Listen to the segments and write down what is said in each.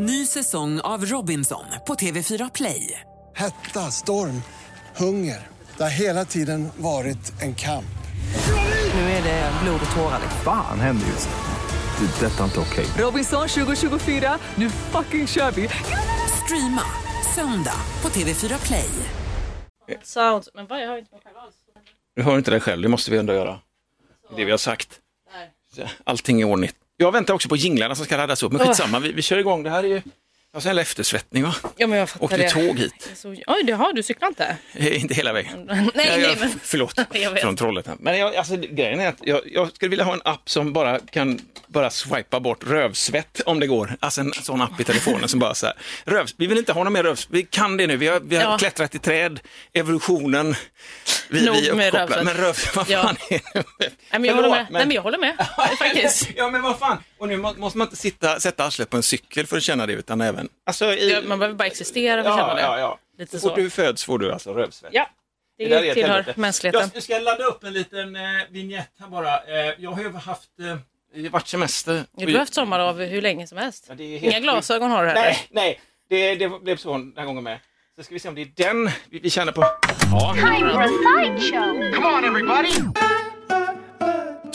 Ny säsong av Robinson på TV4 Play. Hetta, storm, hunger. Det har hela tiden varit en kamp. Nu är det blod och tårar. Fan händer just nu. Det. Detta är inte okej. Robinson 2024, nu fucking kör vi! Streama söndag på TV4 Play. Sound. Men vad, jag har inte mig själv alls. Du hör inte det själv, det måste vi ändå göra. Det vi har sagt. Allting är ordnigt. Jag väntar också på jinglarna som ska laddas upp, men skitsamma, vi, vi kör igång. Det här är ju jag har eftersvettning va? Ja, men jag fattar Åkte det. tåg hit. Så, oj, det har du cyklat inte? Inte hela vägen. Nej, nej, jag, men... Förlåt, Jag från Trollhättan. Men jag, alltså, grejen är att jag, jag skulle vilja ha en app som bara kan bara swipa bort rövsvett om det går. Alltså en sån app i telefonen som bara så här, rövs, vi vill inte ha någon mer rövs, vi kan det nu, vi har, vi har Ja. klättrat i träd, evolutionen, vi, Nog vi är med rövsvett. Men rövs, vad Ja. fan är det? Nej, men jag håller Förlåt, med. Nej, men jag håller med. Faktiskt. Ja men vad fan, och nu må- måste man inte sitta, sätta arslet på en cykel för att känna det utan även, alltså i, Ja, man behöver bara existera för att känna ja, det. ja, ja. Lite Så fort du föds får du alltså rövsvett. Ja, det, ett tillhör mänskligheten. Jag ska ladda upp en liten eh, vignett här bara. Eh, jag har ju haft, eh, det har varit semester. Du har haft sommarlov hur länge som helst. Ja, det är helt Inga glasögon har du heller. Nej, nej, det, det blev så den här gången med. Så ska vi se om det är den vi, vi känner på. Ja, Time for a sideshow. Come on, everybody.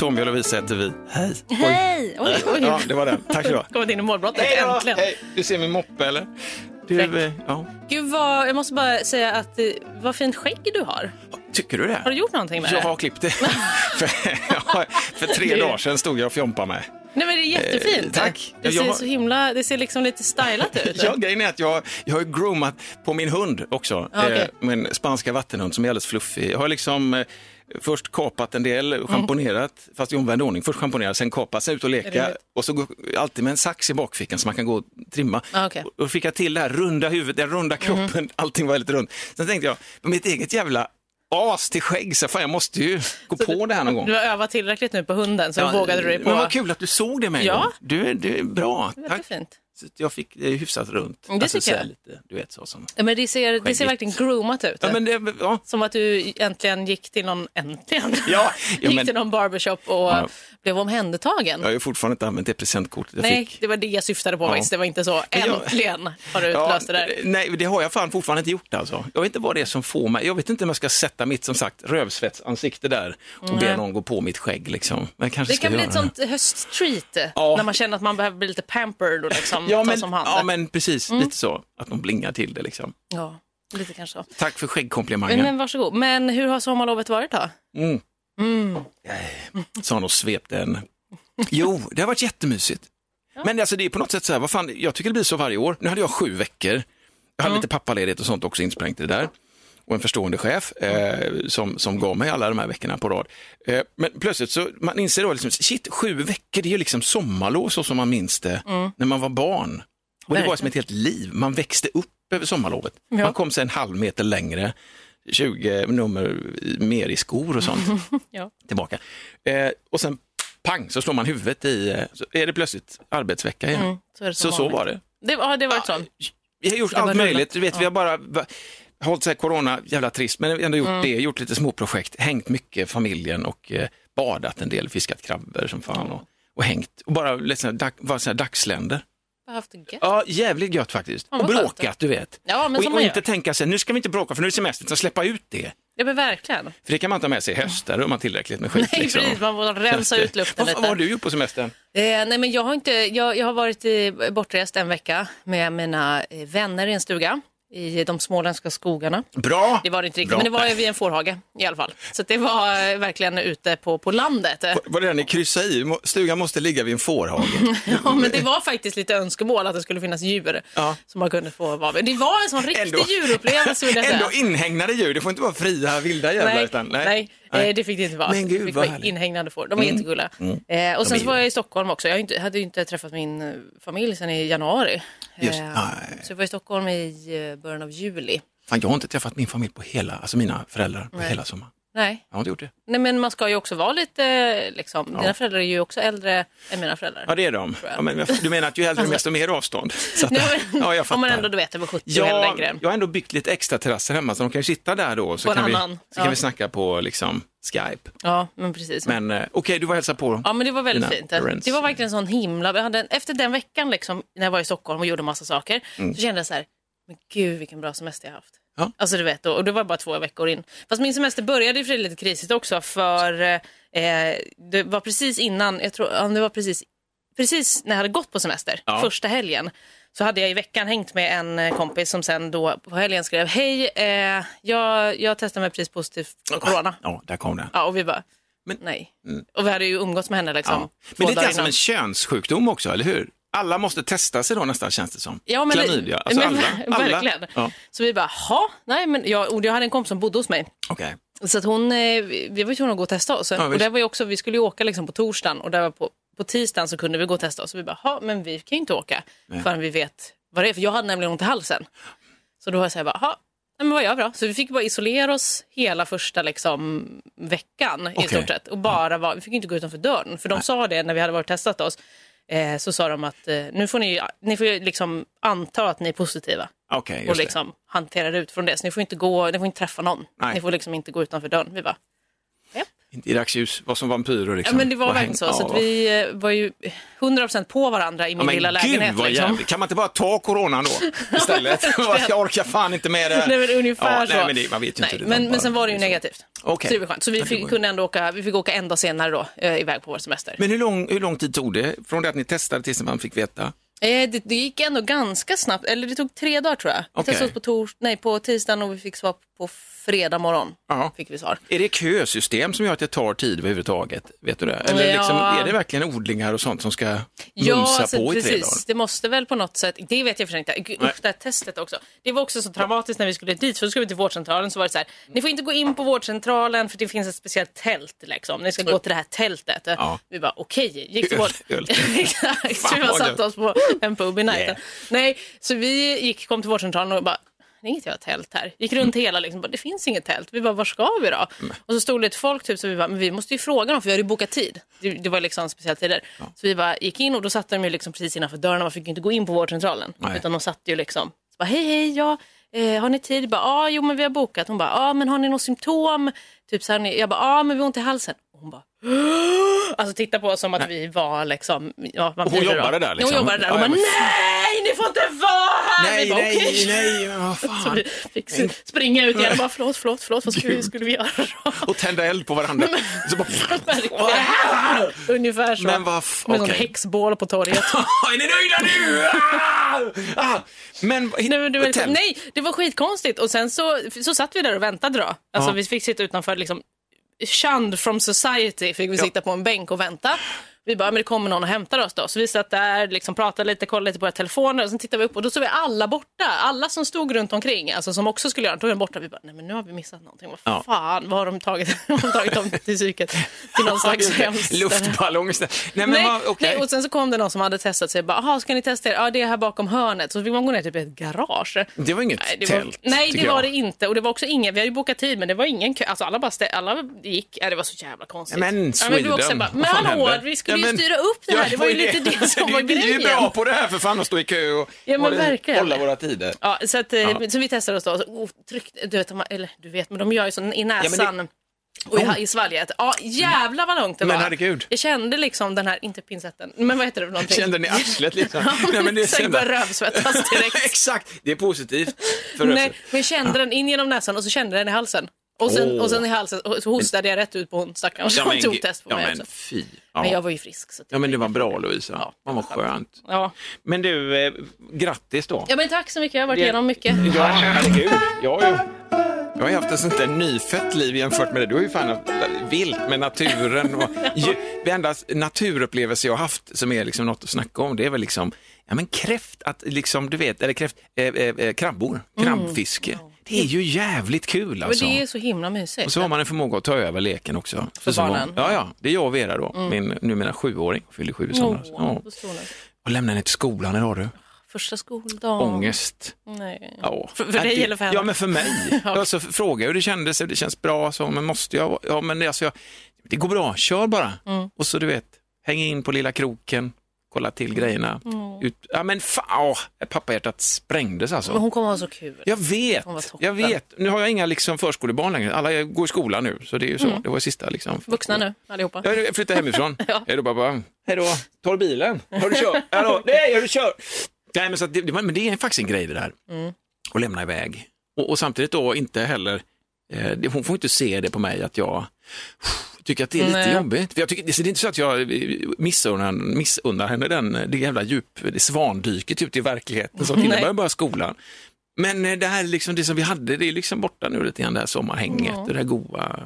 Tommy och Lovisa heter vi. Hej. Hej! Oj, oj. Ja, det var den. Tack så du ha. Kommit in i målbrottet, Hej då. äntligen. Hej. Du ser min moppe eller? Du, Fräck. eh, ja. Gud, vad, jag måste bara säga att eh, vad fint skägg du har. Tycker du det? Har du gjort någonting med Jag det? har klippt det. för, ja, för tre dagar sedan stod jag och fjompade mig. Nej, men det är jättefint. Eh, tack. Det Jag ser har- så himla, det ser liksom lite stylat ut. Ja, grejen är att jag, jag har ju groomat på min hund också. Ja, okej. eh, min spanska vattenhund som är alldeles fluffig. Jag har liksom eh, först kapat en del, schamponerat, fast i omvänd ordning. Först schamponerat, sen kapat, sen ut och leka. Och så går, alltid med en sax i bakfickan så man kan gå och trimma. Ja, okej. Och då fick jag till det här runda huvudet, den runda kroppen, allting var väldigt runt. Sen tänkte jag, på mitt eget jävla as till skägg, så fan jag måste ju gå på det här någon gång. Du har övat tillräckligt nu på hunden, så Ja, vågade du dig på. Men vad kul att du såg det med en Ja. gång. Du, är- du är bra, tack. fint. Jag fick det hyfsat runt. Mm, det alltså, tycker jag. Lite, du vet så som... Ja, Men det ser, det ser verkligen groomat ut. Ja, men det, ja. Som att du äntligen gick till någon, äntligen, Ja, ja, gick men- till någon barbershop och Ja. blev omhändertagen. Jag har ju fortfarande inte använt det presentkortet jag Nej, fick. det var det jag syftade på Ja. faktiskt. Det var inte så, äntligen har du Ja, löst det där. Nej, det har jag fan fortfarande inte gjort alltså. Jag vet inte vad det är som får mig. Jag vet inte om jag ska sätta mitt, som sagt, rövsvetsansikte där och be någon gå på mitt skägg liksom. Det kan bli ett sånt hösttreat, när man känner att man behöver bli lite pampered och liksom Ja, men, som hand. ja, men precis. Mm. Lite så. Att de blingar till det liksom. Ja, lite kanske så. Tack för Men, skäggkomplimangen. men varsågod. Men hur har sommarlovet varit då? Mm. Sa han och svepte en. Jo, det har varit jättemysigt. Men alltså det är på något sätt så här, vad fan, jag tycker det blir så varje år. Nu hade jag sju veckor. Jag hade lite pappaledighet och sånt också insprängt i det där. Och en förstående chef eh, som, som gav mig alla de här veckorna på rad. Eh, men plötsligt så man inser då liksom, shit, sju veckor, det är ju liksom sommarlov så som man minns det när man var barn. Och det var som ett helt liv, man växte upp över sommarlovet. Ja. Man kom sig en halv meter längre, 20 nummer mer i skor och sånt Ja. tillbaka. Eh, och sen pang så slår man huvudet i, eh, så är det plötsligt arbetsvecka igen. Mm, så så så var det. Det, har det varit så? Vi har gjort var allt möjligt, du vet, vi har bara hållit här corona, jävla trist, men ändå gjort Mm. det, gjort lite småprojekt, hängt mycket familjen och eh, badat en del, fiskat krabbor som fan och, och hängt och bara här dag, var så här dagsländer. Jag har haft det gött. Ja, jävligt gött faktiskt. Ja, och bråkat, du vet. Ja, men och som och man inte tänka sig, nu ska vi inte bråka för nu är det semester, så släppa ut det. Ja, men verkligen. För det kan man ha med sig i höst, där har man tillräckligt med skit. Nej, liksom. precis. Man får rensa ut luften lite. vad har du gjort på semestern? Eh, nej, men jag har, inte, jag, jag har varit i, bortrest en vecka med mina eh, vänner i en stuga i de småländska skogarna. Bra! Det var det inte riktigt, Bra. men det var vid en fårhage i alla fall. Så det var eh, verkligen ute på, på landet. Eh, Var det där ni kryssade i? Stugan måste ligga vid en fårhage. Ja, men det var faktiskt lite önskemål att det skulle finnas djur Ja. som man kunde få vara med. Det var en sån riktig Ändå- djurupplevelse vill jag säga. Ändå inhägnade djur, det får inte vara fria vilda jävlar. Nej, utan, nej. eh, det fick det inte vara. Men gud, det fick inhägnade får. De var Mm. jättegulliga. Mm. Eh, och sen är så var jag i Stockholm också. Jag hade ju inte träffat min eh, familj sedan i januari. Just, Eh, så jag var i Stockholm i eh, början av juli. Fan, jag har inte träffat min familj på hela, alltså mina föräldrar på Nej. hela sommaren. Nej. Jag har inte gjort det. Nej, men man ska ju också vara lite, liksom, dina föräldrar är ju också äldre än mina föräldrar. Ja, det är de. Ja, men, du menar att ju äldre desto mer avstånd? Så att, Nej, men, ja, jag om fattar. man ändå du vet över 70 och hela den Ja, grejen. jag har ändå byggt lite extra terrasser hemma så de kan ju sitta där då så, På kan vi, så kan ja. vi snacka på liksom, Skype. Ja, men precis. Men eh, okej, du var och hälsade på. Ja, men det var väldigt fint. parents. Det var verkligen en sån himla... Jag hade, efter den veckan, liksom, när jag var i Stockholm och gjorde massa saker, så kände jag så här, men gud vilken bra semester jag haft. Ja. Alltså du vet, och det var bara två veckor in. Fast min semester började och för lite krisigt också, för eh, det var precis innan, jag tror, ja, det var precis, precis när jag hade gått på semester, Ja. första helgen, så hade jag i veckan hängt med en eh, kompis som sen då på helgen skrev, hej, eh, jag, jag testade mig precis positiv för corona. Ja, där kom den. Ja, och vi bara, Men- nej. Och vi hade ju umgåtts med henne liksom. Men det är lite som en könssjukdom också, eller hur? Alla måste testa sig då nästan känns det som. Ja, men Klamydia, alltså men, alla. alla. Verkligen. Ja. Så vi bara, ha, nej men jag, och jag hade en kompis som bodde hos mig. Okej. Så att hon, eh, vi var tvungna att gå och testa oss. och visst. det var ju också, vi skulle ju åka liksom på torsdagen och där var på, på tisdagen så kunde vi gå och testa oss. Så vi bara, ha, men vi kan ju inte åka förrän vi vet vad det är. För jag hade nämligen ont i halsen. Så då var jag så här, bara, ha, nej, men vad gör vi då? Så vi fick bara isolera oss hela första liksom, veckan i Okej. stort sett. Och bara vara, vi fick inte gå utanför dörren. För de sa det när vi hade varit och testat oss. Eh, så sa de att eh, nu får ni, ni får liksom anta att ni är positiva Okej, och just det. liksom hanterar ut från det. Så ni får inte gå, ni får inte träffa någon. Nej. Ni får liksom inte gå utanför dörren. Vi bara, i dagsljus, var som vampyrer Ja, liksom. men det var verkligen så. så ja, vad- vi eh, var ju 100% på varandra i min Ja, lilla gud lägenhet. vad liksom. jävligt. Kan man inte bara ta coronan då istället? jag orkar fan inte med det. Nej, men ungefär ja, så. Nej, men det, man vet ju Nej, inte. det men, men sen var det ju negativt. Okej. Så det var skönt. Så vi Ja, fick, kunde ändå åka, vi fick åka en dag senare då, eh, iväg på vår semester. Men hur lång, hur lång tid tog det från det att ni testade tills man fick veta? Eh, det, det gick ändå ganska snabbt, eller det tog tre dagar tror jag. Vi Okej. testade oss på, tors, nej, på tisdagen och vi fick svar på fredag morgon. Ja. Fick vi svar. Är det kösystem som gör att det tar tid överhuvudtaget? Vet du det? Eller Ja. liksom, är det verkligen odlingar och sånt som ska mumsa alltså, på i tre dagar? precis. Det måste väl på något sätt, det vet jag för sig inte. Gud. Usch, det här testet också. Det var också så traumatiskt när vi skulle dit, för då skulle vi till vårdcentralen så var det så här, ni får inte gå in på vårdcentralen för det finns ett speciellt tält liksom. Ni ska gå till det här tältet. Ja. Vi bara okej, gick till Öl- vård... öl. Exakt, vi bara satte oss på en pub i närheten. Yeah. Nej, så vi gick, kom till vårdcentralen och bara det är inget jävla tält här. Gick runt hela liksom, bara, det finns inget tält. Vi bara, var ska vi då? Och så stod det ett folk typ så vi bara, men vi måste ju fråga dem för vi hade ju bokat tid. Det, det var liksom speciella tider. Så vi bara gick in och då satt de ju liksom precis innanför dörren man fick ju inte gå in på vårdcentralen. Nej. Utan de satt ju liksom, så bara, hej hej, ja, eh, har ni tid? Ja, ah, jo men vi har bokat. Hon bara, ja ah, men har ni något symptom? Typ så här, jag bara, ja ah, men vi har ont i halsen. Och hon bara, Alltså titta på oss som att vi var liksom, ja, man hon det då. jobbade där, liksom? Hon jobbade där och Ja, bara, nej ni får inte vara här! Nej, Vi bara, nej, "Okej." nej, men vad Så fan. vi fick springa ut igen och bara förlåt, förlåt, förlåt, vad skulle skulle vi göra då? Och tända eld på varandra. Så bara. Ungefär så. Men vad Med någon okej. häxbål på torget. är ni nöjda nu? Ah! Ah! Men, Nej, men vet, tält. nej, det var skitkonstigt. Och sen så, så satt vi där och väntade då. Alltså Ja. vi fick sitta utanför, liksom, shunned from society fick vi sitta på en bänk och vänta. Vi bara, men det kommer någon och hämtar oss då. Så vi satt där, liksom, pratade lite, kollade lite på våra telefoner och sen tittade vi upp och då såg vi alla borta. Alla som stod runt omkring, alltså som också skulle göra något, borta. Vi bara, nej men nu har vi missat någonting. Vad Ja. fan, vad har de tagit, har de tagit dem till psyket? Till någon slags hemskt ställe. Luftballong. Nej, men Nej, vad- okej. nej, och sen så kom det någon som hade testat sig. Bara, "Jaha, ska ni testa er? Ja, det är här bakom hörnet. Så fick man gå ner typ i ett garage. Det var inget Nej, det var, tält. nej det var jag. det inte. Och det var också ingen, vi hade ju bokat tid men det var ingen kö. Alltså alla bara stä, alla gick. Ja, det var så jävla konstigt. Ja, men ja, Sweden, du också bara, men hallå, vi skulle Ja, ju men- styra upp det här. det var ju lite det som var Vi är grejen. ju bra på det här för fan att stå i kö och Ja, hålla- våra tider. Ja, så, att, eh, Ja. så vi testade oss då. Så, oh, tryck, du vet, eller du vet, men de gör ju så i näsan. Och i, i svalget. Ja, jävlar vad långt det Men var. herregud. Jag kände liksom den här, inte pincetten, men vad heter det för någonting? Kände ni arslet liksom? Ja, Nej, men det Sen jävla- rövsvettas direkt. Exakt, det är positivt för Nej, men jag kände den in genom näsan och så kände den i halsen. Och sen, Åh. och sen i halsen så hostade jag rätt ut på hon stackaren. Ja, men, tog test på ja, mig men fy. Ja. Men jag var ju frisk. Så ja, men det var bra Lovisa. Ja, vad skönt. Ja. Men du, eh, grattis då. ja, men tack så mycket. Jag har varit Det- igenom mycket. Ja, herregud. Jag har ju jag har ju haft ett sånt där nyfött liv jämfört med det. Du har ju fan haft vilt med naturen. Och, ju, det enda naturupplevelse jag har haft som är liksom något att snacka om, det är väl liksom, ja men kräft, att liksom, du vet, eller kräft, eh, eh, eh, krabbor, krabbfiske. Det är ju jävligt kul Men alltså. det är så himla mysigt. Och så har man en förmåga att ta över leken också. För så barnen. många- Ja, ja, det är jag och Vera då, min numera sjuåring, fyller sju i somras. Åh, Ja. Och lämnade henne till skolan idag du. Första skoldagen. Ångest. Nej. Ja. För- för dig eller för henne? Ja, men för mig. Ja. Alltså, fråga hur det kändes, det känns bra, så, men måste jag? Ja, men det, alltså, jag, det går bra, kör bara. Mm. Och så du vet, häng in på lilla kroken, kolla till grejerna. Mm. Ut, ja men fan, åh, pappahjärtat sprängdes alltså. Men hon kommer ha så kul. Jag vet, jag vet. Nu har jag inga liksom, förskolebarn längre. Alla går i skolan nu, så det är ju så. Det var sista liksom. Mm. Vuxna nu, allihopa. Jag flyttar hemifrån. Ja. Hej då pappa. Hej då. Tar bilen? Har du kört? Hallå? Nej, har du kört? Nej, men, så att det, men det är faktiskt en grej det där. Mm. Att lämna iväg. Och, och samtidigt då inte heller, eh, hon får inte se det på mig att jag tycker att det är lite Nej. jobbigt. För jag tycker, det är inte så att jag eh, missunnar, missunnar henne den, det jävla djup, det svandyket ut i verkligheten som innebär bara skolan. Men eh, det här liksom, det som vi hade, det är liksom borta nu lite grann, det här sommarhänget, Mm. det där goa,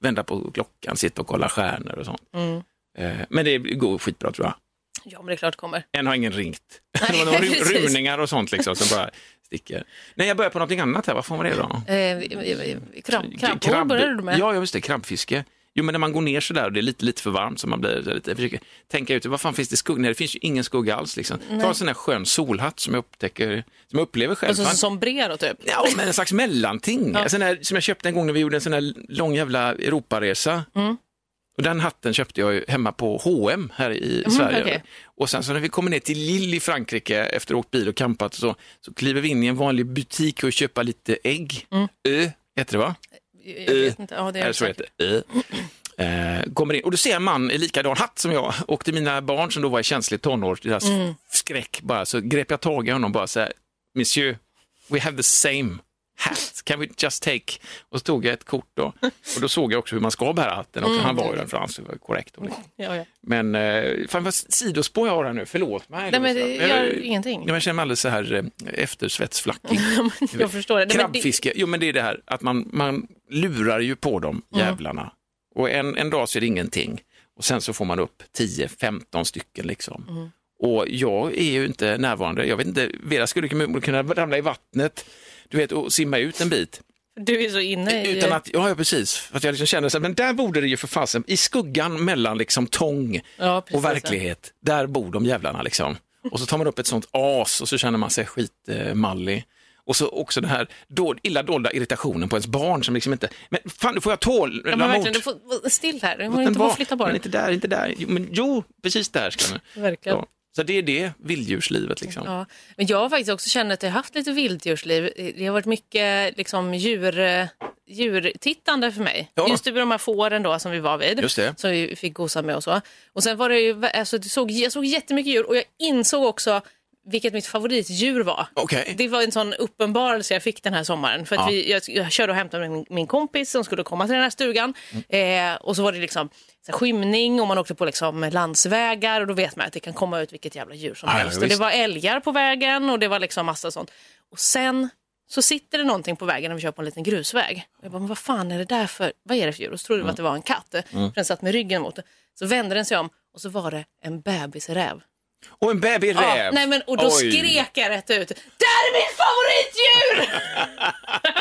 vända på klockan, sitta och kolla stjärnor och sånt. Mm. Eh, Men det går skitbra tror jag. Ja, men det är klart det kommer. Än har ingen ringt. Nej, Det var några rymningar och sånt liksom som bara sticker. Nej, jag börjar på någonting annat här. Vad fan var det då? Eh, krabb, krabbor började du med. Ja, just det. Krabbfiske. Jo, men när man går ner så där och det är lite, lite för varmt så man blir lite, jag försöker tänka ut, vad fan finns det skugga? Nej, det finns ju ingen skugga alls liksom. Ta en sån här skön solhatt som jag upptäcker, som jag upplever själv. Alltså, sombrero typ. Ja, men en slags mellanting. En sån här, som jag köpte en gång när vi gjorde en sån här lång jävla Europaresa. Mm. Och den hatten köpte jag ju hemma på H&M här i Mhm, Sverige. okej. Och sen så när vi kommer ner till Lille i Frankrike efter att åkt bil och campat så, så kliver vi in i en vanlig butik och köper lite ägg. Ö, heter det va? Jag vet inte. Ja, det är Eller så säkert. heter det. Ö. Eh, kommer in och du ser en man i likadan hatt som jag och till mina barn som då var i känsligt tonår, deras Mm. skräck bara, så grep jag tag i honom och bara så här, Monsieur, we have the same hat, can we just take? Och så tog jag ett kort då, och då såg jag också hur man ska bära hatten också. Han var ju den frans, det var korrekt. Ja, ja. Men eh, fan vad sidospår jag har här nu, förlåt mig. Nej, men det gör jag- ingenting. Jag känner mig alldeles så här eh, eftersvetsflackig. Jag förstår det. Krabbfiske, jo men det är det här att man, man lurar ju på dem Mm. jävlarna. Och en, en dag så är det ingenting och sen så får man upp 10-15 stycken liksom. Mm. Och jag är ju inte närvarande, jag vet inte, Vera skulle kunna ramla i vattnet, du vet, och simma ut en bit. Du är så inne i... Utan att, ja, ja precis, för att jag liksom känner så här, men där borde det ju för fasen, i skuggan mellan liksom tång Ja, och verklighet, där bor de jävlarna liksom. Och så tar man upp ett sånt as och så känner man sig skitmallig. Och så också den här då, illa dolda irritationen på ens barn som liksom inte, men fan, får jag tål? Ja, men verkligen, du får still här. Du får inte bara flytta på dig. inte där, inte där. Jo, men, jo precis där ska man. Verkligen. Ja. Så det är det, vilddjurslivet liksom. Ja, men jag har faktiskt också känt att jag har haft lite vilddjursliv. Det har varit mycket liksom, djur, eh, djurtittande för mig. Ja. Just de här fåren då som vi var vid. Just det. Som vi fick gosa med och så. Och sen var det ju, alltså, såg, jag såg jättemycket djur och jag insåg också vilket mitt favoritdjur var. Okej. Det var en sån uppenbarelse jag fick den här sommaren. För att Ja. vi, jag, jag körde och hämtade min, min kompis som skulle komma till den här stugan. Mm. Eh, och så var det liksom så här, skymning och man åkte på liksom landsvägar och då vet man att det kan komma ut vilket jävla djur som Ja, ja, helst. och det var älgar på vägen och det var liksom massa sånt. Och sen så sitter det någonting på vägen när vi kör på en liten grusväg. Och jag bara, men vad fan är det där för, vad är det för djur? Och så trodde Mm. vi att det var en katt. För den satt med ryggen mot det. Så vände den sig om och så var det en bebisräv. Och en babyräv. Ja, nej men, och då Oj. skrek jag rätt ut. Det här är mitt favoritdjur!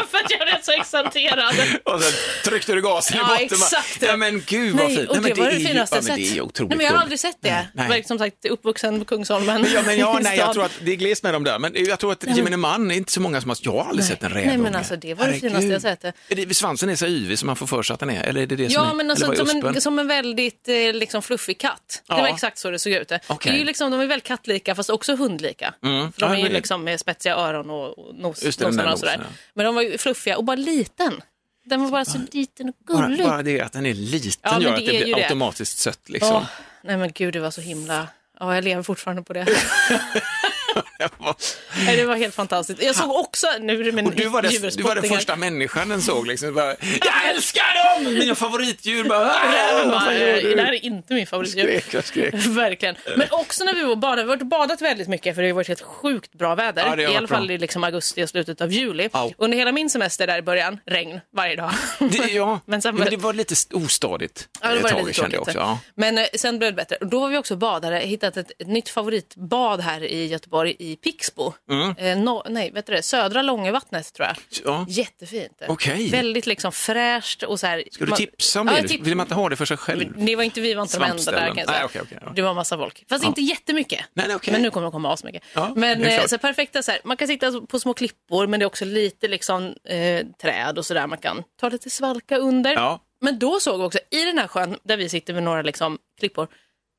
För att jag blev så exalterad. Och sen tryckte du gasen i Ja, botten. exakt. Nej men gud vad Nej, fint. nej, det var det är finaste ja, jag sett. Det är otroligt Nej, men jag har aldrig sett det. Nej. Jag är som sagt uppvuxen på Kungsholmen. Ja, men, ja, nej, jag tror att det är glest med dem där. Men jag tror att gemene man är inte så många som har, jag har aldrig sett en räv. Nej, men alltså, det var det finaste jag sett. Är det, svansen är så yvig som man får för sig att den är? Eller är det det som Ja, är, men alltså, som, en, som en väldigt eh, liksom, fluffig katt. Det var exakt så det såg ut. Det är ju liksom, de är väldigt kattlika fast också hundlika. Mm. För de är ju liksom med spetsiga öron och, och nos, Just det, nosarna och sådär. nosen, ja. Men de var ju fluffiga och bara liten. Den var bara så liten och bara, gullig. bara det att den är liten Ja, gör det att det blir det. automatiskt sött. Liksom. Åh, nej men gud, det var så himla... Ja, jag lever fortfarande på det. det var helt fantastiskt. Jag såg också... Nu är det min Och du var, det, du var den första människan den såg. Liksom. Bara, jag älskar dem! Mina favoritdjur. Bara, "Ah, vad fan gör Nej, du?" det här är inte min favoritdjur. Skrek jag, skrek. Verkligen. Men också när vi var badade. Vi har badat väldigt mycket för det har varit helt sjukt bra väder. Ja, I alla fall bra. i liksom augusti och slutet av juli. Au. Under hela min semester där i början, regn varje dag. Det, ja, Men sen men det var lite st- ostadigt Ja, det ett var tag, lite kände jag också. Ja. Men eh, sen blev det bättre. Och då var vi också badare, hittat ett, ett nytt favoritbad här i Göteborg i i Pixbo. Eh, no, nej, vet du det? Södra Långevattnet tror jag. Ja. Jättefint. Okej. Väldigt liksom fräscht och så här. Ska du man- tipsa om Ja, det? jag tipp- Vill man inte ha det för sig själv? Det var inte vi var inte de enda där kan jag säga. Nej, okej, okej, ja. Det var massa folk. Fast Ja. inte jättemycket. Nej, nej, okej. Men nu kommer det komma asmycket. Ja, men eh, så perfekta så här, man kan sitta på små klippor men det är också lite liksom eh, träd och sådär man kan ta lite svalka under. Ja. Men då såg vi också i den här sjön där vi sitter med några liksom, klippor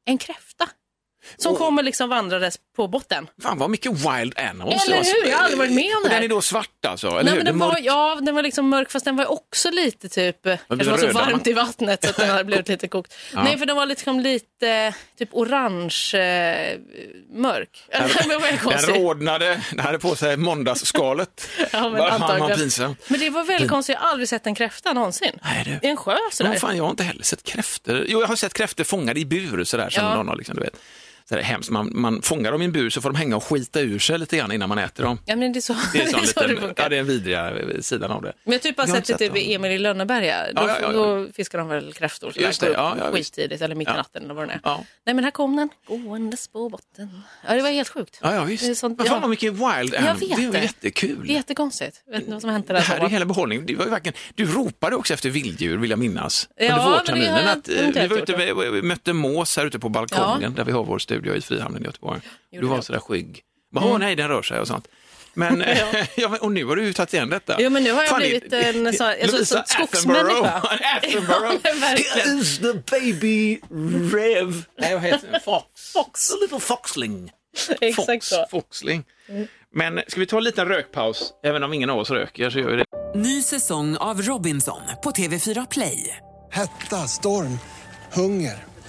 en kräfta. Som Åh. kommer liksom vandrandes på botten. Fan vad mycket wild animals. Eller det var. hur? Jag har aldrig varit med om det här. den är då svart alltså? Eller Nej, hur? men Det den, var, ja, den var liksom mörk fast den var också lite typ, kanske var så varmt va? i vattnet så att den hade blivit lite kokt. Nej för den var liksom lite typ orange eh, mörk. Den var Den rodnade, den hade på sig måndagsskalet. Ja, men pinsamt. Men det var väldigt konstigt, jag har aldrig sett en kräfta någonsin. Nej, du. I en sjö sådär. Men fan, jag har inte heller sett kräftor. Jo, jag har sett kräftor fångade i bur sådär som Ja. någon har liksom, du vet. Så det är hemskt. Man, man fångar dem i en bur så får de hänga och skita ur sig lite grann innan man äter dem. Ja men det är så Det är, så det liten, funkar. ja, det är den vidriga eh, sidan av det. Men jag typ Jag har sett det inte typ sett i Emil i Lönneberga. Då, Ja, ja, då fiskar de väl kräftor sådär, Just det, går upp ja, ja, visst. skittidigt eller mitt i Ja. natten eller vad det är. Ja. Nej men här kom den, gåendes på botten. Ja det var helt sjukt. Ja, ja Det är visst. sånt- Men fan ja. vad mycket wild Jag animal. vet Det var det. jättekul. Det är jättekonstigt. Vet inte vad som hänt i det Det här är sommaren. hela behållningen. Det var ju verkligen, du ropade också efter vilddjur vill jag minnas. Ja, Under men det vårterminen. jag Att, eh, vi var ute mötte mås här ute på balkongen där vi har vår studio i Frihamnen i Göteborg. Du var jag. sådär skygg. Bara, Åh nej, den rör sig och sånt. Men, ja. och nu har du ju tagit igen detta. Jo, men nu har jag Fan, blivit en sån- alltså, Lovisa skogsmänniska. Attenborough. Ja. Is the baby Rev? Nej, vad heter? Fox. Fox. A little foxling. Exakt Fox, så. Foxling. Men ska vi ta en liten rökpaus? Även om ingen av oss röker så gör vi det. Ny säsong av Robinson på TV4 Play. Hetta, storm, hunger.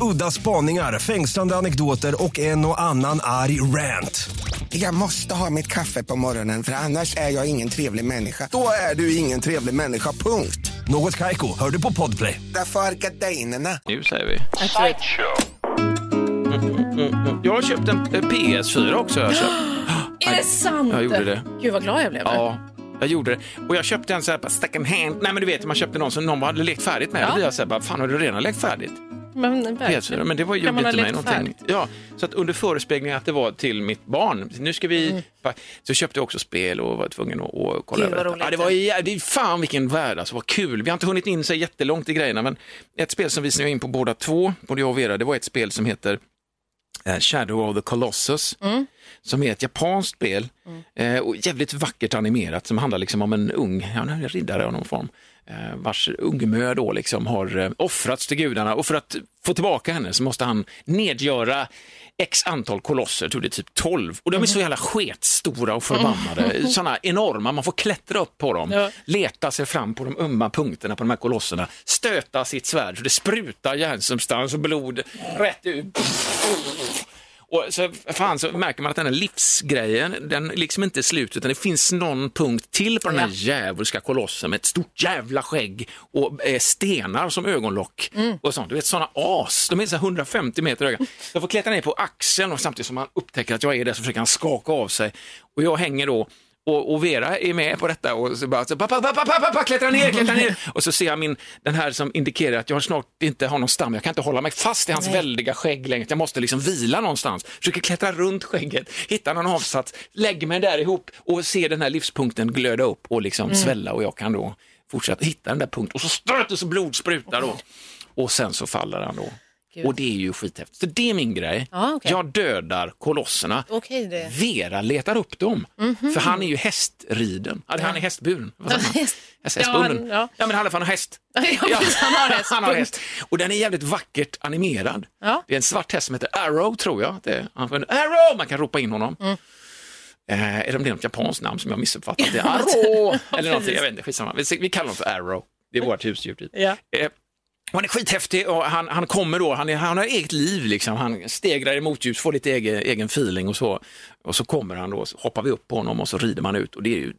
Udda spaningar, fängslande anekdoter och en och annan arg rant. Jag måste ha mitt kaffe på morgonen för annars är jag ingen trevlig människa. Då är du ingen trevlig människa, punkt. Något Kaiko, hör du på Podplay. Därför är gardinerna. Nu säger vi. Jag har köpt en eh, PS4 också. Jag, köpt. Är det sant? Jag gjorde det. Gud vad glad jag blev. Ja, jag gjorde det. Och jag köpte en så här på second hand. Nej men du vet, man köpte någon som någon hade lekt färdigt med. Ja. Blir jag så här, bara, fan har du redan lekt färdigt? Men, PS4. verkligen. Men det var, gjorde ha inte mig någonting. Ja, så att under förespegling att det var till mitt barn. Nu ska vi... Så köpte jag också spel och var tvungen att, att kolla Mm. Gud, över. Ja, det var jä- det är fan vilken värld, alltså vad kul. Vi har inte hunnit in så jättelångt i grejerna, men ett spel som vi snöade in på båda två, både jag och Vera, det var ett spel som heter eh, Shadow of the Colossus, Mm. Som är ett japanskt spel eh, och jävligt vackert animerat som handlar liksom om en ung ja, en riddare av någon form eh, vars ungmö då liksom har eh, offrats till gudarna. Och för att få tillbaka henne så måste han nedgöra x antal kolosser, tror det är typ 12 och de är så jävla sketstora och förbannade, sådana enorma, man får klättra upp på dem, Ja. leta sig fram på de ömma punkterna på de här kolosserna, stöta sitt svärd så det sprutar järnsubstans och blod rätt ut. Och så, fan, så märker man att den här livsgrejen, den liksom inte är slut, utan det finns någon punkt till på den här djävulska kolossen med ett stort jävla skägg och eh, stenar som ögonlock och sånt. Du vet sådana as, de är så här 150 meter höga. Jag får klättra ner på axeln och samtidigt som han upptäcker att jag är där så försöker han skaka av sig. Och jag hänger då och, och Vera är med på detta och så bara, så, pappa, pappa, pappa, pappa, klättra ner, klättra ner. Och så ser jag min, den här som indikerar att jag snart inte har någon stam, jag kan inte hålla mig fast i hans väldiga skägg längre, jag måste liksom vila någonstans. Försöker klättra runt skägget, hitta någon avsats, lägger mig där ihop och ser den här livspunkten glöda upp och liksom svälla och jag kan då fortsätta hitta den där punkten och så stöter så blod sprutar då. Och sen så faller han då. Gud. Och det är ju skithäftigt. Så det är min grej. Ja, okej. Jag dödar kolosserna. Okej, det. Vera letar upp dem. För han är ju hästriden. Ja, han är hästburen. Häst- Häst- Ja, Hästbunden. han- ja. Ja, men i alla fall han har häst. Ja, precis, han har häst. han har häst. Och den är jävligt vackert animerad. Det är en svart häst som heter Arrow, tror jag. Det är, han får en Arrow! Man kan ropa in honom. Mm. Eh, är det något japanskt namn som jag missuppfattat? Det är Arrow! Eller någonting, jag vet inte, skitsamma. Vi, vi kallar honom för Arrow. Det är vårt husdjur. Typ. Ja. Eh, Han är skithäftig och han, han kommer då, han, är, han har eget liv liksom, han stegrar i motljus, får lite egen, egen feeling och så. Och så kommer han då, så hoppar vi upp på honom och så rider man ut och det är ju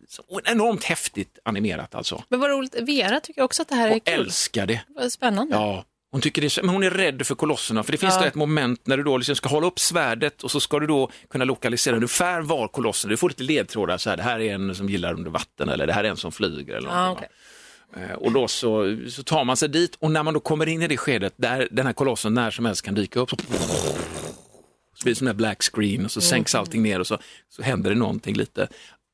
enormt häftigt animerat alltså. Men vad roligt, Vera tycker också att det här är Och kul. älskar det. Vad spännande. Ja, hon tycker det men hon är rädd för kolosserna för det finns Ja. ett moment när du då liksom ska hålla upp svärdet och så ska du då kunna lokalisera ungefär var kolossen, du får lite ledtrådar så här, det här är en som gillar under vatten eller det här är en som flyger eller Ja, någonting. va. Eh, Och då så, så tar man sig dit och när man då kommer in i det skedet där den här kolossen när som helst kan dyka upp så, så blir det som en black screen och så sänks allting ner och så, så händer det någonting lite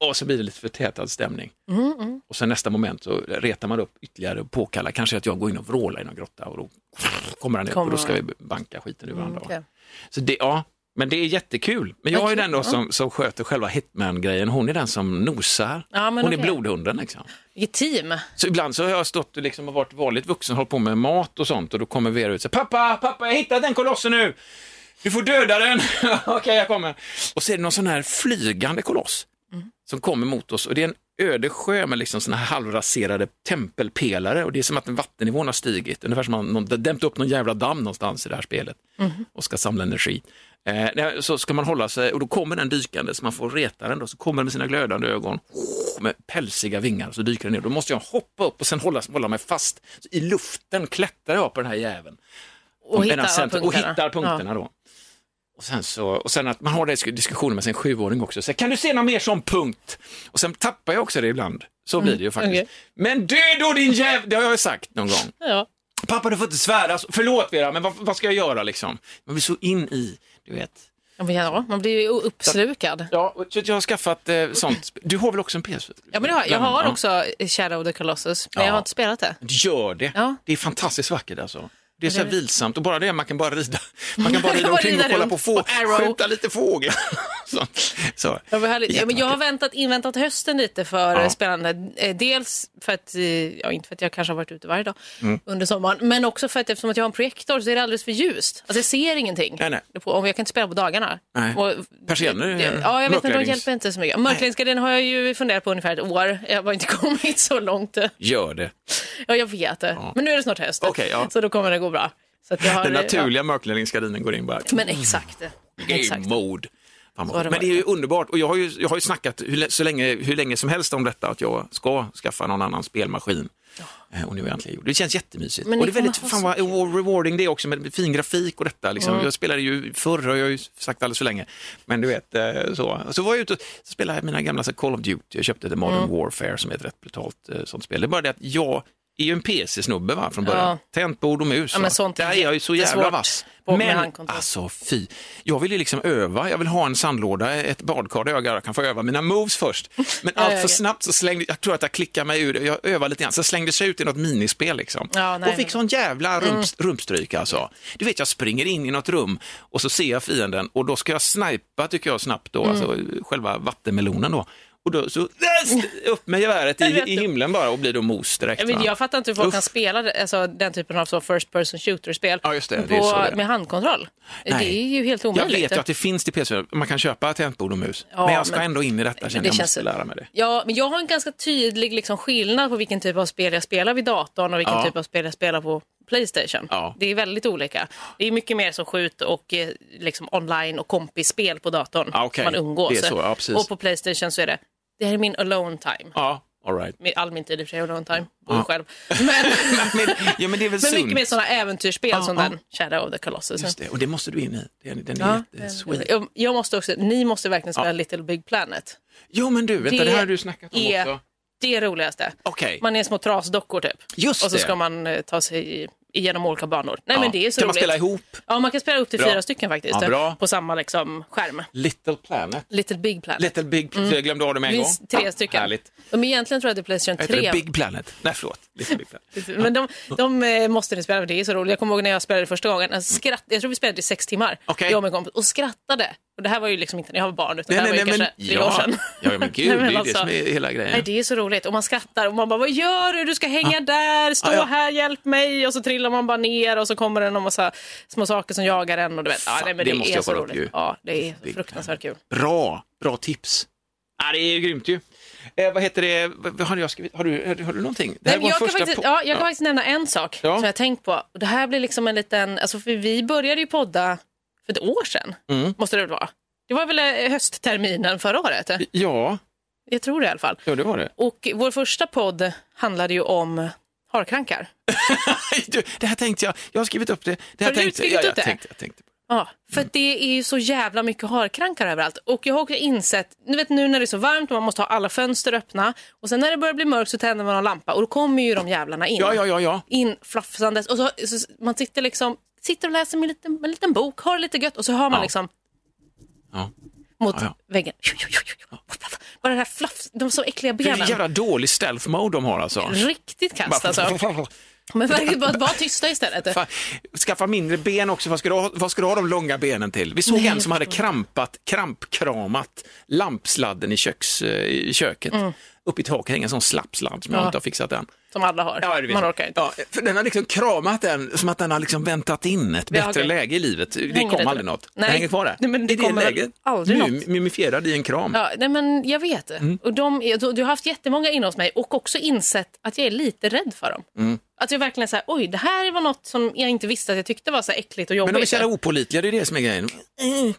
och så blir det lite förtätad stämning. Och sen nästa moment så retar man upp ytterligare och påkallar kanske att jag går in och vrålar i någon grotta och då kommer han upp och då ska vi banka skiten ur varandra. va. okej. Så det, ja, men det är jättekul. Men jag är den då som, som sköter själva hitman-grejen. Hon är den som nosar. Ja, Hon är okej. blodhunden. Liksom. Vilket team. Så ibland så har jag stått och liksom varit vanligt vuxen och hållit på med mat och sånt och då kommer Vera ut och säger pappa, pappa, jag hittat den kolossen nu. Du får döda den. Okej, jag kommer. Och så är det någon sån här flygande koloss som kommer mot oss och det är en öde sjö med liksom såna här halvraserade tempelpelare och det är som att vattennivån har stigit. Ungefär som att någon dämt upp någon jävla damm någonstans i det här spelet och ska samla energi. Eh, så ska man hålla sig och då kommer den dykande så man får reta den då, så kommer den med sina glödande ögon med pälsiga vingar så dyker den ner. Då måste jag hoppa upp och sen hålla, hålla mig fast. Så I luften klättrar jag på den här jäveln. Och Medan hittar sen- och hittar punkterna då. Och sen, så, och sen att man har disk- diskussioner med sin sjuåring också. Så, kan du se någon mer sån punkt? Och sen tappar jag också det ibland. Så blir det ju faktiskt. okej. Men du då din jävel, det har jag ju sagt någon gång. Ja. Pappa du får inte svära, förlåt Vera, men vad, vad ska jag göra liksom? Man blir så in i, du vet. Ja, man blir ju uppslukad. Ja, så jag har skaffat eh, sånt. Du har väl också en PS? Ja, men det har, jag har Ja. också Shadow of the Colossus, men Ja. jag har inte spelat det. Gör det. Ja. Det är fantastiskt vackert alltså. Det är så här vilsamt och bara det, man kan bara rida, man kan bara rida omkring och kolla på få, skjuta lite fåglar. Så, så. Ja. Ja, men jag har väntat, inväntat hösten lite för Ja. ja. spelande. Eh, Dels för att, eh, ja, inte för att jag kanske har varit ute varje dag Mm. under sommaren, men också för att eftersom att jag har en projektor så är det alldeles för ljust. Alltså jag ser ingenting. Nej, nej. Om jag kan inte spela på dagarna. Nej. Ja, Persienner, jag vet inte, de hjälper inte så mycket. Mörkläggningsgardin har jag ju funderat på ungefär ett år. Jag har inte kommit så långt. Gör det. Ja, jag vet det. Men nu är det snart höst. Okej, ja. Så då kommer det gå bra. Så att jag har, Den naturliga mörkläggningsgardinen går in bara. Ja, men exakt. Game exakt. mode. Fan, det Men det är ju underbart och jag har ju, jag har ju snackat hur, så länge, hur länge som helst om detta att jag ska skaffa någon annan spelmaskin. Eh, Och nu har jag äntligen gjort det. Känns jättemysigt. Men och det är väldigt fan vad rewarding det är också med fin grafik och detta. Liksom. Jag spelade ju förr, har jag ju sagt alldeles för länge. Men du vet, eh, så. Så var jag ute och spelade mina gamla så Call of Duty. Jag köpte ett Modern Warfare som är ett rätt brutalt eh, sånt spel. Det är bara det att jag är ju en PC-snubbe va, från början. Ja. Tangentbord och mus. Ja, men sånt är Där är jag ju så jävla vass. Men alltså fy, jag vill ju liksom öva. Jag vill ha en sandlåda, ett badkar där jag kan få öva mina moves först. Men allt för snabbt så slängde, jag tror att jag klickar mig ur. Jag övar lite grann, så slängde sig ut i något minispel liksom. Ja, nej, Mm. och fick sån jävla rump, rumpstryk alltså. Du vet, jag springer in i något rum och så ser jag fienden och då ska jag snipa tycker jag snabbt då, Mm. alltså själva vattenmelonen då. Och då så upp med geväret Jag i, i himlen bara och blir då mos direkt. Jag, va? jag fattar inte hur folk Uff. kan spela alltså, den typen av så first person shooter-spel Ja, det, på, det är. med handkontroll. Nej. Det är ju helt Jag omöjligt. vet ju att det finns till PC, man kan köpa tangentbord och mus. Ja, men jag ska men- ändå in i detta, känner det jag känns- måste lära mig det. Ja, men jag har en ganska tydlig liksom, skillnad på vilken typ av spel jag spelar vid datorn och vilken Ja. typ av spel jag spelar på Playstation. Ja. Det är väldigt olika. Det är mycket mer som skjut och eh, liksom online och kompisspel på datorn. Ja, okej. Man umgås. Så, ja, och på Playstation så är det, det här är min alone time. Ja, all right. Med All min tid i och för sig alone time, bor Ja. själv. Men, men, ja, men det är väl men sunt. mycket mer sådana äventyrsspel Ja, som ja. den Shadow of the Colossus. Just det, och det måste du in i. Den, den är Ja, jättesweet. jag, jag måste också, ni måste verkligen spela. Little Big Planet. Jo, men du, vänta, det, här har du snackat om är också. det roligaste. Okej. Man är små trasdockor typ. Just och så det. ska man eh, ta sig igenom olika banor. Nej Ja. men det är så Kan man roligt. spela ihop? Ja, man kan spela upp till Bra. fyra stycken faktiskt. Ja, bra. På samma liksom, skärm. Little Planet. Little Big Planet. Little Big Planet. Jag glömde av det Det en gång. finns tre stycken. Härligt. De egentligen tror jag det är Playstation Heter 3. det Big Planet? Nej, förlåt. Little Big Planet. Men de, de eh, måste ni spela för det är så roligt. Jag kommer ihåg när jag spelade första gången. Jag, skratt, jag tror vi spelade i sex timmar. Okej. Jag och min kompis. Och skrattade. Och det här var ju liksom inte när jag var barn utan Nej, det här nej, var nej, ju men, kanske tre år ja. sedan. ja, men gud, Nej, men det är alltså- det som är hela grejen. Nej, det är så roligt. Och man skrattar och man bara, vad gör du? Du ska hänga där, stå Ah, ja. här, hjälp mig. Och så trillar man bara ner och så kommer det en massa små saker som jagar en. Och du vet. Ja, Fan, nej, men det det, måste är jag så kolla upp roligt. ju. Ja, det är Big fruktansvärt kul. Bra, bra tips. Ja, det är grymt ju. Eh, vad heter det, vad har jag skrivit? Har du, har du någonting? Det här Nej, men var jag, kan faktiskt, ja, jag kan faktiskt nämna en sak Ja. som jag har tänkt på. Och Det här blir liksom en liten, alltså för vi började ju podda för ett år sedan, Mm. måste det väl vara. Det var väl eh, höstterminen förra året? Ja, Jag tror det i alla fall. ja, det var det. Och vår första podd handlade ju om harkrankar. Du, det här tänkte jag, jag har skrivit upp det. det här Har du tänkte, skrivit ja, upp det? Tänkte, jag tänkte. Ja, för Mm. det är ju så jävla mycket harkrankar överallt. Och jag har också insett, du vet nu när det är så varmt och man måste ha alla fönster öppna och sen när det börjar bli mörkt så tänder man en lampa och då kommer ju de jävlarna in. Ja, ja, ja, ja. In flafsandes och så, så man sitter liksom sitter och läser med en liten, en liten bok, har det lite gött och så hör man Ja. liksom Ja. mot Ja, väggen. Bara det här flaff, de så äckliga benen. jävla dålig stealth mode de har alltså. Riktigt kast alltså. Men verkligen bara vara tysta istället. Fan, Skaffa mindre ben också, vad ska, du ha, vad ska du ha de långa benen till? Vi såg Nej, en som jag hade krampat, krampkramat lampsladden i, köks, i köket. Upp i taket hänger en sån slappsladd som jag Mm. Ja. inte har fixat än. Som alla har. Ja, det man orkar inte. Ja, för den har liksom kramat den som att den har liksom väntat in ett bättre okej. läge i livet. Det Hänger kom aldrig något. Nej. Det hänger kvar där. Nej, men det I kommer läget. aldrig något. Mumifierad i en kram. Ja, nej, men jag vet. Mm. Och de, du, du har haft jättemånga inne hos mig och också insett att jag är lite rädd för dem. Mm. Att jag verkligen säger, oj, det här var något som jag inte visste att jag tyckte var så äckligt och jobbigt. Men de är så jävla opålitliga, det är det som är grejen.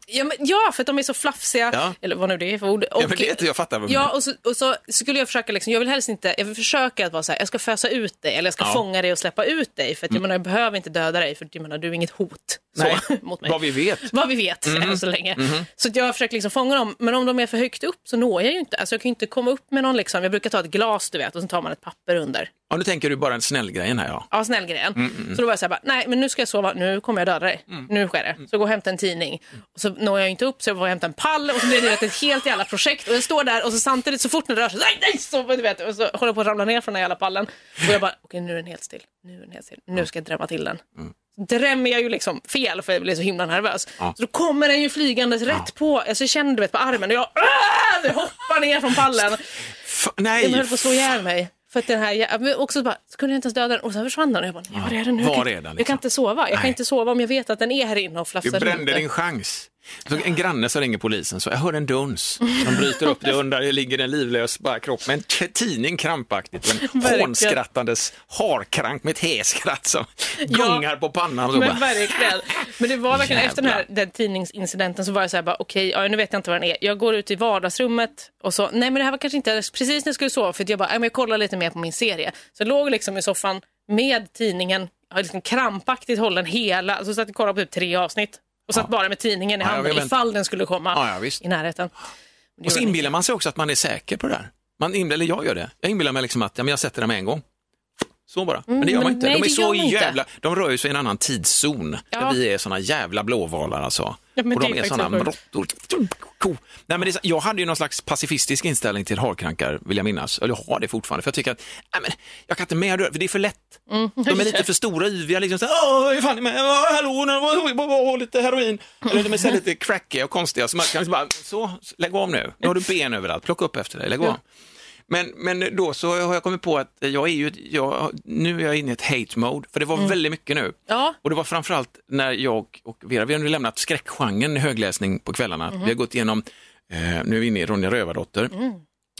ja, men, ja, för att de är så flafsiga, Ja. eller vad nu det är för ord. Och, Ja, men det, jag fattar vad Ja, och så, och så skulle jag försöka, liksom, jag vill helst inte, jag vill försöka att vara så här, jag ska fösa ut dig eller jag ska Ja. Mm. fånga dig och släppa ut dig. För att, jag, menar, jag behöver inte döda dig, för jag menar, du är inget hot så, Nej, mot mig. vad vi vet. Vad vi vet än så länge. Så att jag försöker liksom fånga dem, men om de är för högt upp så når jag ju inte. Alltså jag kan ju inte komma upp med någon, liksom, jag brukar ta ett glas du vet och så tar man ett papper under. Ja, nu tänker du bara en snäll grejen här ja. Ja, snäll grejen. Mm, Så då var jag så här, bara, nej men nu ska jag sova, nu kommer jag döda dig. Nu sker det. Mm. Så gå och hämta en tidning. Och så når jag inte upp så jag får hämta en pall och så blir det vet, ett helt jävla projekt. Och jag står där och så samtidigt så fort den rör sig, nej, nej, så, du vet, och så håller jag på att ramla ner från den här jävla pallen. Och jag bara, okej nu är den helt still. Nu är den helt still. Nu ska jag drämma till den. Så drämmer jag ju liksom fel för jag blir så himla nervös. Ja. Så då kommer den ju flygandes rätt på, alltså jag känner du vet på armen och jag, jag hoppar ner från pallen. F- Jag nej, höll på att slå ihjäl mig. För att den här, men också bara, så kunde jag inte ens döda den och sen försvann den. Och jag bara, var är den nu? var Jag är den, Jag liksom? kan inte sova. Jag kan inte sova om jag vet att den är här inne och du flafsar brände runt. din chans. Så en granne som ringer polisen, så jag hör en duns. De bryter upp det under, det ligger en livlös bara kropp med en tidning krampaktigt och en hånskrattandes harkrank med ett häskratt som gungar på pannan. Och så Men bara, verkligen. Men det var verkligen efter den här den tidningsincidenten så var jag så här bara okej, ja, nu vet jag inte vad den är. Jag går ut i vardagsrummet och så, nej men det här var kanske inte precis när jag skulle sova för jag bara, nej, men jag kollar lite mer på min serie. Så jag låg liksom i soffan med tidningen, liksom krampaktigt hållen hela, så satt jag och kollade på typ tre avsnitt och satt bara med tidningen i Ja, handen vet. ifall den skulle komma Ja, ja, visst. i närheten. Och så inbillar man sig också att man är säker på det där. Man inbillar, eller jag gör det. Jag inbillar mig liksom att ja, men jag sätter det med en gång. Så bara. Men det gör man men inte. nej, de är det så man inte. jävla, de rör ju sig i en annan tidszon. Ja. Där vi är såna jävla blåvalar alltså. Ja, och de är är sjukt. råttor. Nej, men det är, jag hade ju någon slags pacifistisk inställning till harkrankar, vill jag minnas. Eller jag har det fortfarande. För jag tycker att nej, men, jag kan inte med det, för det är för lätt. Mm. De är lite för stora, yviga. Liksom så, Åh, vad är fan med? Åh, Hallå, lite heroin. Eller de är så lite crackiga och konstiga. Så man kan liksom bara, så, lägg av nu. Nu har du ben överallt, plocka upp efter dig, lägg av. Men, men då så har jag kommit på att jag är ju, jag, nu är jag inne i ett hate mode, för det var väldigt mycket nu. Ja. Och det var framförallt när jag och Vera, vi har nu lämnat skräckgenren högläsning på kvällarna. Vi har gått igenom, eh, nu är vi inne i Ronja Rövardotter,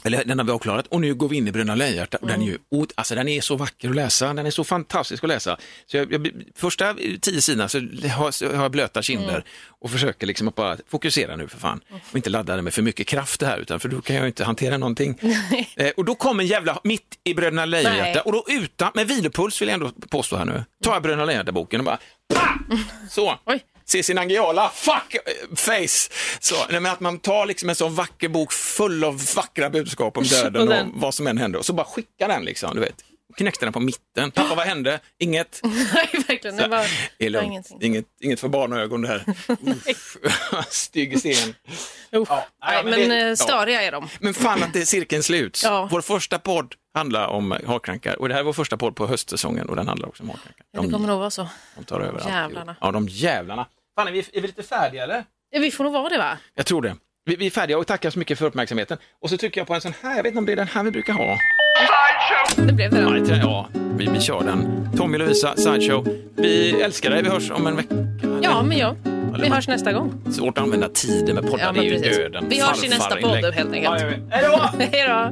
eller den har vi avklarat. Och nu går vi in i Bröderna Lejonhjärta. Och den är ju, o- alltså den är så vacker att läsa, den är så fantastisk att läsa. Så jag, jag, första tio sidorna så har, har jag blöta kinder och försöker liksom att bara fokusera nu för fan. Och inte ladda det med för mycket kraft det här utan för då kan jag inte hantera någonting. eh, och då kom en jävla, mitt i Bröderna Lejonhjärta. Och då utan, med vilopuls vill jag ändå påstå här nu, tar jag Bröderna Lejonhjärta-boken och bara, pa! så. Oj. Se sin angiala fuck face. Så, nej, men att man tar liksom en sån vacker bok full av vackra budskap om döden Och och, vad som än händer och så bara skicka den liksom, du vet. Knäckte den på mitten. Pappa, vad hände? Inget. Nej, verkligen. Det var, det var ingenting. Inget, inget för barnögon där. Uff. Stygg scen. Ja, Nej, men det- eh, ja. störiga är de. Men fan att det är cirkeln sluts. Ja. Vår första podd handlar om harkrankar och det här är vår första podd på höstsäsongen och den handlar också om harkrankar. Ja, det kommer nog vara så. de tar över allt. Jävlarna. Ja, de jävlarna. Fan, är vi, är vi lite färdiga eller? Ja, vi får nog vara det va? Jag tror det. Vi, vi är färdiga och tackar så mycket för uppmärksamheten. Och så tycker jag på en sån här, jag vet inte om det är den här vi brukar ha. Det blev det Ja, då. jag- ja vi, vi kör den. Tommy Lovisa, Sideshow. Vi älskar dig, vi hörs om en vecka. Ja, men jag. eller Vi man- hörs nästa gång. Svårt att använda tiden med poddar, Ja, det men är ju precis. döden. Vi hörs i nästa podd helt enkelt. Ja, ja, ja. Hej då! Hej då!